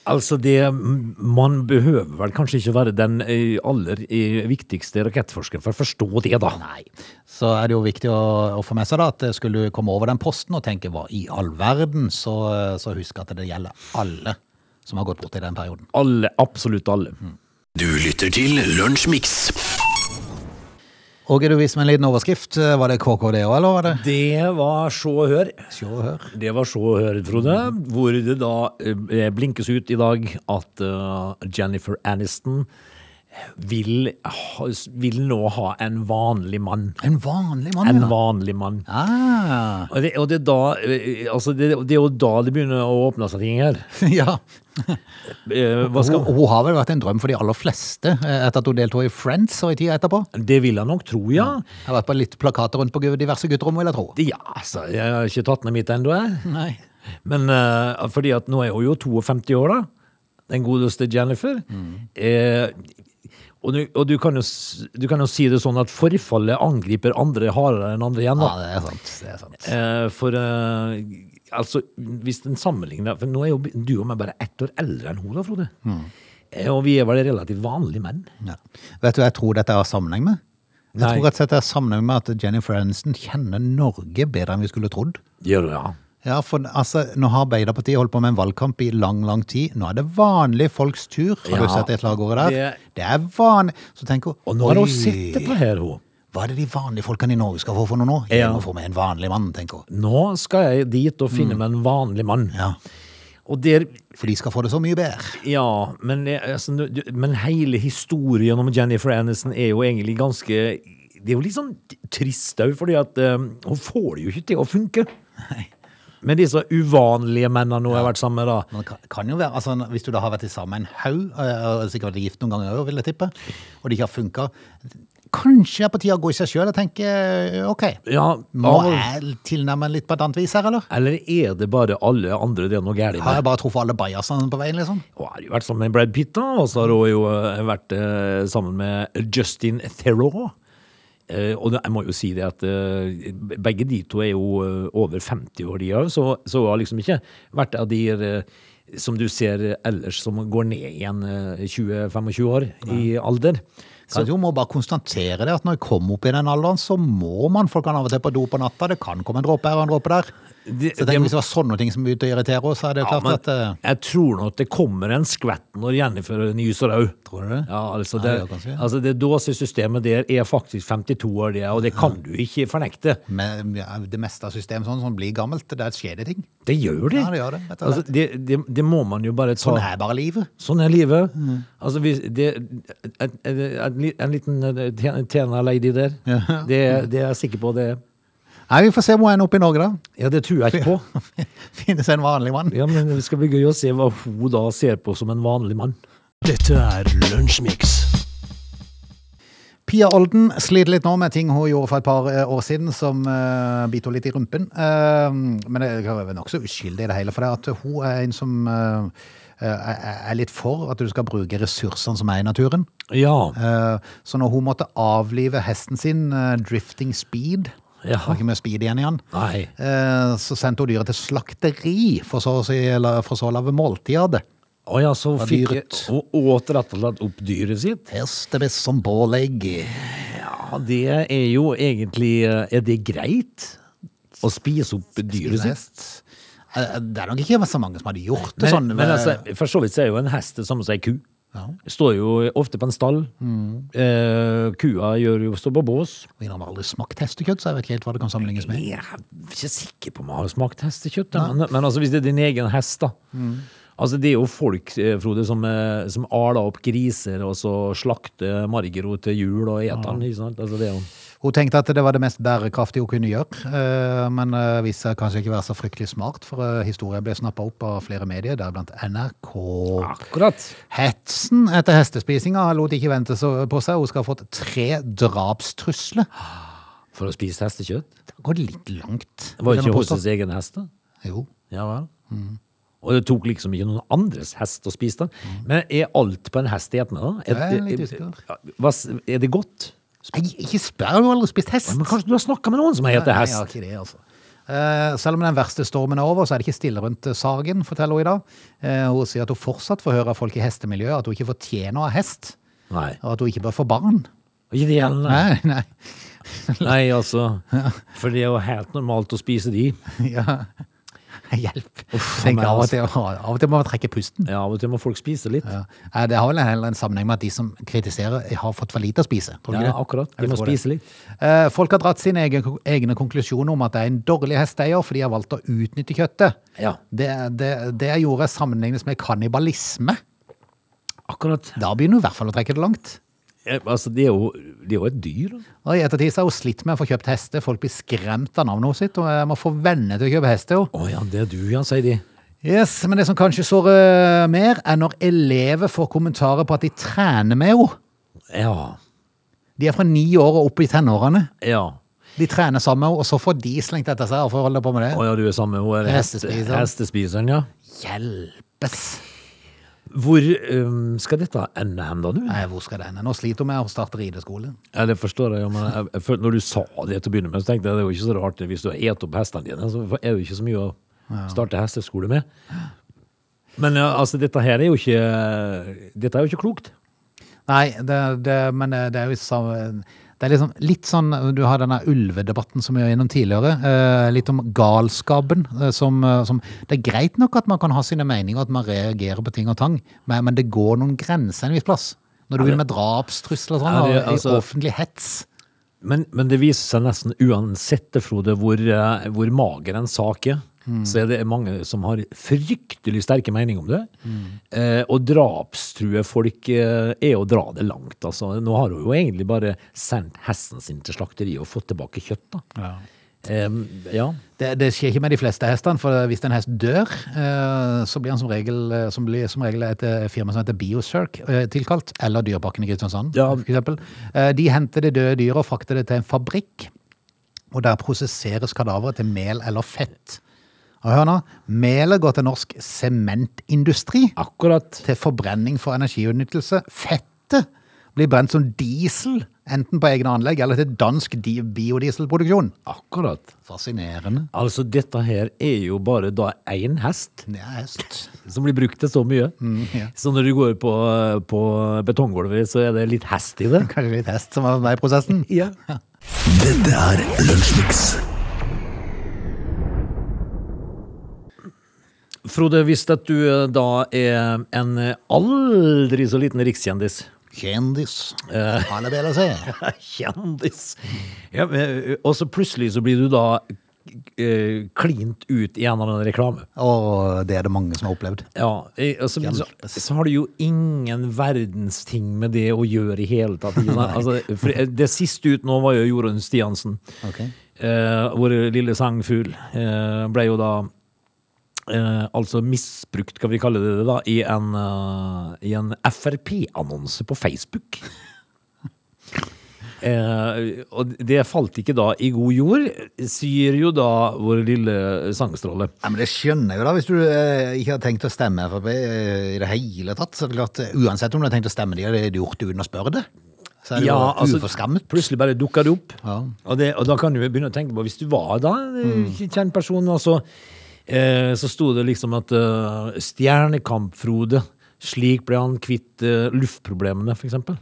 [SPEAKER 3] Altså, det Man behøver vel kanskje ikke være den eh, aller eh, viktigste rakettforskeren for å forstå det, da.
[SPEAKER 1] Nei. Så er det jo viktig å, å få med seg da, at skulle du komme over den posten og tenke hva i all verden, så, så husk at det gjelder alle som har gått bort i den perioden.
[SPEAKER 3] Alle, absolutt alle.
[SPEAKER 2] Du lytter til Lunsjmix.
[SPEAKER 1] Åge, du viste meg en liten overskrift. Var det KKD òg, eller var det
[SPEAKER 3] Det var så og hør.
[SPEAKER 1] Sjå og hør?
[SPEAKER 3] Det var så og hør, Frode. Hvor det da eh, blinkes ut i dag at eh, Jennifer Aniston vil, vil nå ha en vanlig mann.
[SPEAKER 1] En vanlig mann,
[SPEAKER 3] En
[SPEAKER 1] ja.
[SPEAKER 3] vanlig mann.
[SPEAKER 1] Ah,
[SPEAKER 3] Og det, og det er da eh, Altså, det, det er jo da det begynner å åpne seg ting her.
[SPEAKER 1] ja.
[SPEAKER 3] Eh, Hva skal
[SPEAKER 1] Hun, hun har vel vært en drøm for de aller fleste eh, etter at hun deltok i Friends og i tida etterpå.
[SPEAKER 3] Det vil jeg nok tro, ja.
[SPEAKER 1] Jeg har vært på litt plakater rundt på diverse gutterom, vil jeg tro.
[SPEAKER 3] Ja, altså, jeg har ikke tatt ned mitt ennå, jeg.
[SPEAKER 1] Nei.
[SPEAKER 3] Men uh, fordi at nå er hun jo 52 år, da. Den godeste Jennifer. Eh, og, du, og du, kan jo, du kan jo si det sånn at forfallet angriper andre hardere enn andre igjen.
[SPEAKER 1] Ja,
[SPEAKER 3] Da.
[SPEAKER 1] det er sant. Det er sant.
[SPEAKER 3] Eh, for eh, altså, hvis en sammenligner For nå er jo du og meg bare ett år eldre enn hun, da, Frode. Eh, og vi er vel relativt vanlige menn.
[SPEAKER 1] Ja. Vet du hva jeg tror dette har sammenheng med? Jeg
[SPEAKER 3] Nei.
[SPEAKER 1] tror slett det har sammenheng med at Jennifer Aniston kjenner Norge bedre enn vi skulle trodd.
[SPEAKER 3] Gjør du, ja.
[SPEAKER 1] Ja, for altså, Nå har Arbeiderpartiet holdt på med en valgkamp i lang, lang tid. Nå er det vanlige folks tur. Har
[SPEAKER 3] Ja,
[SPEAKER 1] du sett det slagordet der?
[SPEAKER 3] det-
[SPEAKER 1] Det, er vanlig. Så tenker hun
[SPEAKER 3] Og nå er hun
[SPEAKER 1] å
[SPEAKER 3] sitte på her, hun.
[SPEAKER 1] Hva er det de vanlige folkene i Norge skal få for noe nå? Jeg
[SPEAKER 3] Ja.
[SPEAKER 1] må få meg en vanlig mann, tenker hun.
[SPEAKER 3] Nå skal jeg dit og finne meg en vanlig mann.
[SPEAKER 1] Ja,
[SPEAKER 3] Og der
[SPEAKER 1] For de skal få det så mye bedre.
[SPEAKER 3] Ja, men, altså, men hele historien om Jennifer Aniston er jo egentlig ganske Det er jo litt sånn trist òg, fordi at eh, hun får det jo ikke til å funke. Med disse uvanlige mennene hun har vært sammen med, da.
[SPEAKER 1] Men det kan, kan jo være, altså Hvis du da har vært sammen med en haug, eh, sikkert vært gift noen ganger òg, vil jeg tippe, og det ikke har funka Kanskje er på tide å gå i seg sjøl og tenke OK,
[SPEAKER 3] Ja,
[SPEAKER 1] må jeg tilnærme litt på et annet vis her, eller?
[SPEAKER 3] Eller er det bare alle andre det er noe galt
[SPEAKER 1] Har jeg bare truffet alle bajasene på veien, liksom?
[SPEAKER 3] Hun har jo vært sammen med Brad Pitt, da, og så har hun jo eh, vært eh, sammen med Justin Theroux. Eh, og det, jeg må jo si det at eh, begge de to er jo eh, over 50 år, de òg, så, så har liksom ikke vært av de som du ser ellers som går ned igjen eh, 20-25 år i alder.
[SPEAKER 1] Kanskje hun må bare konstatere det, at når jeg kommer opp i den alderen, så må man folk kan av og til på do på natta. Det kan komme en dråpe her og en dråpe der.
[SPEAKER 3] Det-
[SPEAKER 1] så tenk Hvis det var sånne ting som begynte å irritere oss, så er det
[SPEAKER 3] Ja,
[SPEAKER 1] klart
[SPEAKER 3] men
[SPEAKER 1] at uh,
[SPEAKER 3] jeg tror at det kommer en skvett når Jennifer nyser òg.
[SPEAKER 1] Tror du det?
[SPEAKER 3] Ja, altså det,
[SPEAKER 1] ja, det.
[SPEAKER 3] altså det dåsesystemet der er faktisk 52 år, det, og det kan du ikke fornekte.
[SPEAKER 1] Men ja, det meste av systemet sånn som blir gammelt, det skjer det ting.
[SPEAKER 3] Det gjør det.
[SPEAKER 1] Ja, det gjør det,
[SPEAKER 3] Altså, det, det, det må man jo bare ta.
[SPEAKER 1] Sånn er bare livet.
[SPEAKER 3] Sånn er livet.
[SPEAKER 1] Mm.
[SPEAKER 3] Altså, hvis det, en, en, en liten eh, ten- tjener-lady der,
[SPEAKER 1] Ja.
[SPEAKER 3] det, det er jeg sikker på det.
[SPEAKER 1] Nei, Vi får se hvor hun ender opp i Norge, da.
[SPEAKER 3] Ja, det tror jeg ikke på.
[SPEAKER 1] Finnes en vanlig mann.
[SPEAKER 3] Ja, men Det skal bli gøy å se hva hun da ser på som en vanlig mann.
[SPEAKER 2] Dette er Lunsjmix.
[SPEAKER 1] Pia Olden sliter litt nå med ting hun gjorde for et par eh, år siden som uh, biter henne litt i rumpen. Uh, men det er nokså uskyldig i det hele, for det at hun er en som eh, er er litt for at du skal bruke ressursene som er i naturen.
[SPEAKER 3] Ja.
[SPEAKER 1] Eh, så når hun måtte avlive hesten sin, eh, Drifting Speed
[SPEAKER 3] Ja.
[SPEAKER 1] Har ikke mye speed igjen i han.
[SPEAKER 3] Nei.
[SPEAKER 1] Eh, Så sendte hun dyret til slakteri for så for så å lage måltid av det.
[SPEAKER 3] Å ja, så
[SPEAKER 1] hun
[SPEAKER 3] fikk. Hun åt rett og slett opp dyret sitt?
[SPEAKER 1] Hestebest som pålegg.
[SPEAKER 3] Ja, det er jo egentlig eh, Er det greit? Å spise opp dyret sitt?
[SPEAKER 1] Eh, Det er nok ikke så mange som hadde gjort det
[SPEAKER 3] Men,
[SPEAKER 1] sånn.
[SPEAKER 3] men
[SPEAKER 1] eh,
[SPEAKER 3] altså, for så vidt så er jo en hest det samme som ei ku.
[SPEAKER 1] Ja.
[SPEAKER 3] Står jo ofte på en stall. Eh, kua gjør jo står på bås.
[SPEAKER 1] Vi har aldri smakt hestekjøtt, så jeg vet ikke helt hva det kan sammenlignes med.
[SPEAKER 3] Jeg er ikke sikker på om jeg har smakt hestekjøtt. Men, men altså, hvis det er din egen hest, da. Altså, det er jo folk, eh, Frode, som, som aler opp griser og så slakter Margero til jul og eter den. sant? Altså, det er jo...
[SPEAKER 1] Hun tenkte at det var det mest bærekraftige hun kunne gjøre, eh, men eh, viste seg kanskje ikke være så fryktelig smart, for eh, historien ble snappa opp av flere medier, deriblant NRK.
[SPEAKER 3] Akkurat.
[SPEAKER 1] Hetsen etter hestespisinga lot ikke vente på seg. Hun skal ha fått tre drapstrusler.
[SPEAKER 3] For å spise hestekjøtt?
[SPEAKER 1] Det går litt langt.
[SPEAKER 3] Det var ikke
[SPEAKER 1] hos
[SPEAKER 3] sin egen hest, da?
[SPEAKER 1] Jo.
[SPEAKER 3] Ja vel. Og det tok liksom ikke noen andres hest å spise den. Men er alt på en hest etende, da?
[SPEAKER 1] Det er litt usikker.
[SPEAKER 3] Er det godt?
[SPEAKER 1] Nei, ikke spør, du har aldri spist hest.
[SPEAKER 3] Men kanskje du har snakka med noen som heter
[SPEAKER 1] Nei, jeg har ikke det, altså. Eh, selv om den verste stormen er over, så er det ikke stille rundt Sagen, forteller hun i dag. Eh, hun sier at hun fortsatt får høre av folk i hestemiljøet at hun ikke fortjener å ha hest,
[SPEAKER 3] Nei.
[SPEAKER 1] og at hun ikke bør få barn.
[SPEAKER 3] Ikke det igjen, nei.
[SPEAKER 1] Nei, nei.
[SPEAKER 3] Nei, altså. For det er jo helt normalt å spise de.
[SPEAKER 1] Ja. Hjelp.
[SPEAKER 3] Uff,
[SPEAKER 1] Tenk av og, til, av og til må man trekke pusten.
[SPEAKER 3] Ja, av og til må folk spise litt.
[SPEAKER 1] Ja. Det har vel heller en sammenheng med at de som kritiserer, har fått for lite å spise. Tror
[SPEAKER 3] Ja,
[SPEAKER 1] det?
[SPEAKER 3] akkurat. De må spise litt.
[SPEAKER 1] Eh, Folk har dratt sine egne, egne konklusjoner om at det er en dårlig hesteeier fordi de har valgt å utnytte kjøttet.
[SPEAKER 3] Ja.
[SPEAKER 1] Det, det, det gjorde sammenlignes med kannibalisme.
[SPEAKER 3] Akkurat.
[SPEAKER 1] Da begynner du i hvert fall å trekke det langt.
[SPEAKER 3] Eh, Altså, det er jo, de er jo et dyr.
[SPEAKER 1] Og I ettertid har hun slitt med å få kjøpt hester. Folk blir skremt av navnet sitt, og jeg må få venner til å kjøpe hester.
[SPEAKER 3] Å ja, det er du, ja, sier de.
[SPEAKER 1] Yes, Men det som kanskje sårer mer, er når elever får kommentarer på at de trener med henne.
[SPEAKER 3] Ja.
[SPEAKER 1] De er fra ni år og opp i tenårene.
[SPEAKER 3] Ja.
[SPEAKER 1] De trener sammen med henne, og så får de slengt etter seg og får holde på med det.
[SPEAKER 3] Å ja, du er sammen med er
[SPEAKER 1] Hestespiseren.
[SPEAKER 3] hestespiseren, ja.
[SPEAKER 1] Hjelpes!
[SPEAKER 3] Hvor um, skal dette ende hen, da, du?
[SPEAKER 1] Nei, hvor skal det ende? Nå sliter hun med å starte rideskole.
[SPEAKER 3] Ja, det forstår jeg, men jeg, jeg, når du sa det til å begynne med, så tenkte jeg det er jo ikke så rart hvis du har et opp hestene dine, så er det jo ikke så mye å starte hesteskole med. Men ja, altså, dette her er jo ikke Dette er jo ikke klokt.
[SPEAKER 1] Nei, det, det, men det, det er jo samme det er liksom litt sånn, Du har denne ulvedebatten som vi var innom tidligere. Eh, litt om galskapen. Eh, som, eh, som, det er greit nok at man kan ha sine meninger, at man reagerer på ting og tang, men, men det går noen grenser en viss plass. Når du vil med drapstrusler og sånn,
[SPEAKER 3] Ja, det- altså-
[SPEAKER 1] offentlig hets.
[SPEAKER 3] Men, men det viser seg nesten uansett, Frode, hvor, hvor mager en sak er. Så er det mange som har fryktelig sterke meninger om det. Eh, og drapstrue folk eh, er å dra det langt. Altså. Nå har hun jo egentlig bare sendt hesten sin til slakteriet og fått tilbake kjøtt. Da.
[SPEAKER 1] Ja.
[SPEAKER 3] Eh, ja.
[SPEAKER 1] Det, det skjer ikke med de fleste hestene, for hvis en hest dør, eh, så blir han som regel, eh, som blir som regel et eh, firma som heter BioCirc eh, tilkalt, eller Dyreparken i Kristiansand,
[SPEAKER 3] Ja.
[SPEAKER 1] f.eks. Eh, De henter det døde dyret og frakter det til en fabrikk, og der prosesseres kadaveret til mel eller fett. Og hør nå, melet går til norsk sementindustri,
[SPEAKER 3] Akkurat.
[SPEAKER 1] til forbrenning for energiutnyttelse. Fettet blir brent som diesel, enten på egne anlegg eller til dansk biodieselproduksjon.
[SPEAKER 3] Akkurat.
[SPEAKER 1] Fascinerende.
[SPEAKER 3] Altså, dette her er jo bare da én hest
[SPEAKER 1] Det er hest.
[SPEAKER 3] som blir brukt til så mye.
[SPEAKER 1] ja.
[SPEAKER 3] Så når du går på, på betonggulvet, så er det litt hest i det.
[SPEAKER 1] Kanskje litt hest som er med i prosessen?
[SPEAKER 3] Ja.
[SPEAKER 2] Dette er Lunsjmix.
[SPEAKER 3] Frode, hvis at du eh, da er en eh, aldri så liten rikskjendis
[SPEAKER 1] Kjendis. Alle vil si.
[SPEAKER 3] Kjendis! Ja, eh, og så plutselig så blir du da eh, klint ut i en eller annen reklame.
[SPEAKER 1] Og det er det mange som har opplevd.
[SPEAKER 3] Ja, eh, og så, så, har du jo ingen verdens ting med det å gjøre i hele tatt. Altså, eh, det siste ut nå var jo Jorunn Stiansen.
[SPEAKER 1] Okay.
[SPEAKER 3] Eh, vår lille sangfugl eh, ble jo da eh, altså misbrukt, skal vi kalle det det da, i en, uh, i en Frp-annonse på Facebook. Eh, og det falt ikke da i god jord, sier jo da vår lille sangstråle.
[SPEAKER 1] Ja, men Det skjønner jeg jo da, hvis du eh, ikke har tenkt å stemme Frp eh, i det hele tatt. Så er det klart, eh, Uansett om du har tenkt å stemme de, har du gjort det uten å spørre det. Så er det
[SPEAKER 3] Ja,
[SPEAKER 1] jo
[SPEAKER 3] altså,
[SPEAKER 1] uforskammet.
[SPEAKER 3] Plutselig bare dukker det opp.
[SPEAKER 1] Ja.
[SPEAKER 3] Og, det, og da kan du begynne å tenke på, hvis du var da en kjent person, og så, eh, så sto det liksom at uh, Stjernekamp-Frode, slik ble han kvitt uh, luftproblemene, for eksempel.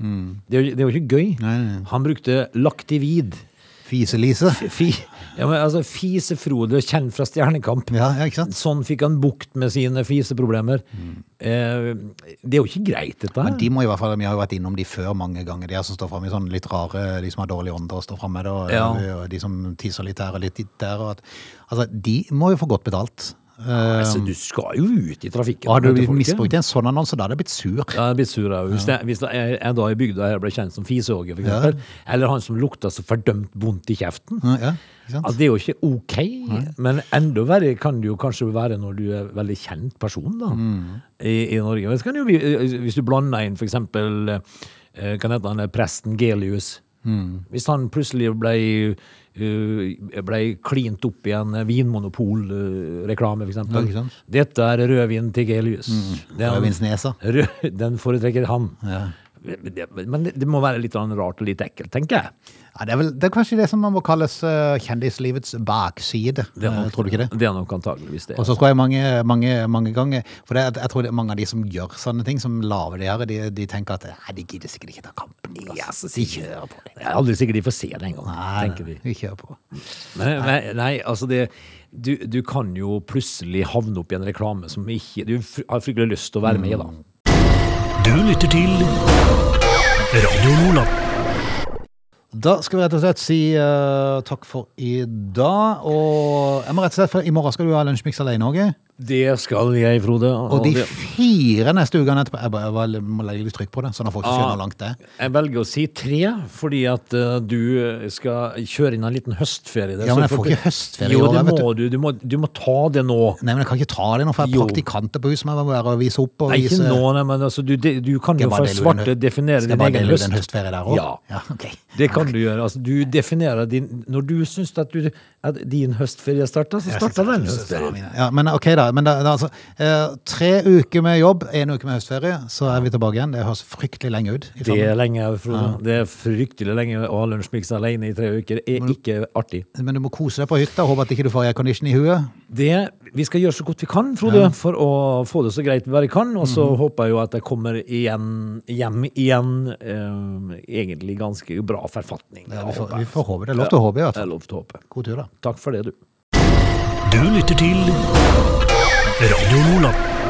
[SPEAKER 3] Det, det var ikke gøy.
[SPEAKER 1] Nei, nei.
[SPEAKER 3] Han brukte Laktivid.
[SPEAKER 1] Fise-Lise.
[SPEAKER 3] Fi, ja, men altså, Fise-Frode, kjent fra Stjernekamp.
[SPEAKER 1] Ja, ja, ikke sant?
[SPEAKER 3] Sånn fikk han bukt med sine fiseproblemer. Eh, det er jo ikke greit, dette her.
[SPEAKER 1] Men de må i hvert fall, Vi har jo vært innom de før mange ganger, de her som står fram i sånne litt rare, de som har dårlig ånde og står frem med det, og,
[SPEAKER 3] Ja.
[SPEAKER 1] og de som tisser litt her og litt der. Og at, altså, de må jo få godt betalt
[SPEAKER 3] altså, du skal jo ut i trafikken.
[SPEAKER 1] Og hadde du misbrukt en sånn annonse, da hadde jeg blitt sur.
[SPEAKER 3] Ja, jeg blitt sur av. Hvis, jeg, hvis jeg, jeg da i bygda her ble kjent som fisehogger, for eksempel, eller han som lukta så fordømt vondt i kjeften,
[SPEAKER 1] Ja, ja,
[SPEAKER 3] ja, det er jo ikke ok. Men enda verre kan det jo kanskje være når du er veldig kjent person da,
[SPEAKER 1] Mm.
[SPEAKER 3] i, i Norge. Hvis, kan det jo eh, hvis du blander inn for eksempel, eh, kan hete han eh, presten Gelius.
[SPEAKER 1] Mm.
[SPEAKER 3] Hvis han plutselig ble, eh, ble klint opp i en vinmonopolreklame, for
[SPEAKER 1] Ja,
[SPEAKER 3] eksempel. Dette er rødvin til Gelius. Den-
[SPEAKER 1] Rødvinsnesa.
[SPEAKER 3] Rød, den foretrekker han.
[SPEAKER 1] Ja.
[SPEAKER 3] Men det, men det- må være litt sånn rart og litt ekkelt, tenker jeg.
[SPEAKER 1] Ja, det, er vel, det er kanskje det som man må kalles eh, kjendislivets bakside. Eh, tror du ikke det?
[SPEAKER 3] Det er nok antageligvis det.
[SPEAKER 1] Og så tror jeg mange, mange, mange ganger For det, jeg tror det er mange av de som gjør sånne ting, som lager det her, de, de tenker at nei, de gidder sikkert ikke ta kampen. Altså.
[SPEAKER 3] Ja, så
[SPEAKER 1] De kjører på det.
[SPEAKER 3] Jeg er aldri sikkert de får se det engang,
[SPEAKER 1] Nei,
[SPEAKER 3] tenker de.
[SPEAKER 1] vi kjører på.
[SPEAKER 3] Men, men, nei, altså det du, du kan jo plutselig havne opp i en reklame som ikke du har fryktelig lyst til å være med i, da.
[SPEAKER 2] Du lytter til Radio Nordland.
[SPEAKER 1] Da skal vi rett og slett si eh, takk for i dag. Og jeg må rett og slett, for i morgen skal du ha lunsjmix alene òg.
[SPEAKER 3] Det skal jeg, Frode.
[SPEAKER 1] Og de fire neste ukene etterpå Jeg, bare, jeg må legge litt trykk på det, sånn at folk
[SPEAKER 3] ikke
[SPEAKER 1] skjønner hvor langt det er.
[SPEAKER 3] Jeg velger å si tre, fordi at uh, du skal kjøre inn en liten høstferie. der,
[SPEAKER 1] Ja, men jeg får ikke høstferie i
[SPEAKER 3] Jo,
[SPEAKER 1] år,
[SPEAKER 3] det
[SPEAKER 1] vet du.
[SPEAKER 3] må du. Du må, du må ta det nå.
[SPEAKER 1] Nei, men jeg kan ikke ta det nå, for jeg er praktikanter på huset. Jeg må være og vise opp og
[SPEAKER 3] Nei, ikke nå, nei, men altså, du, de, du kan jo for
[SPEAKER 1] bare dele ut
[SPEAKER 3] svarte
[SPEAKER 1] en
[SPEAKER 3] definere
[SPEAKER 1] Skal jeg bare dele ut
[SPEAKER 3] høst.
[SPEAKER 1] en høstferie der òg?
[SPEAKER 3] Ja.
[SPEAKER 1] ja okay.
[SPEAKER 3] Det kan du gjøre. Altså, du definerer din Når du syns at, at din høstferie starter, så starter den høstferien.
[SPEAKER 1] Ja, men ok da, men det, da, altså, eh, tre uker med jobb, en uke med høstferie, så er vi tilbake igjen. Det høres fryktelig lenge ut.
[SPEAKER 3] Det er lenge, Frode. Det er fryktelig lenge å ha lunsjmix alene i tre uker. Det er ikke artig.
[SPEAKER 1] Men du må kose deg på hytta, håpe at ikke du får aircondition i huet.
[SPEAKER 3] Det, vi skal gjøre så godt vi kan, Frode, for å få det så greit vi bare kan. Og så håper jeg jo at jeg kommer igjen, hjem igjen eh, egentlig ganske bra forfatning.
[SPEAKER 1] Ja, vi, får, vi får håpe det. Lov til å håpe, i hvert
[SPEAKER 3] Det er
[SPEAKER 1] fall.
[SPEAKER 3] lov til å håpe.
[SPEAKER 1] God tur, da.
[SPEAKER 3] Takk for det, du.
[SPEAKER 2] Du lytter til Radio Lola.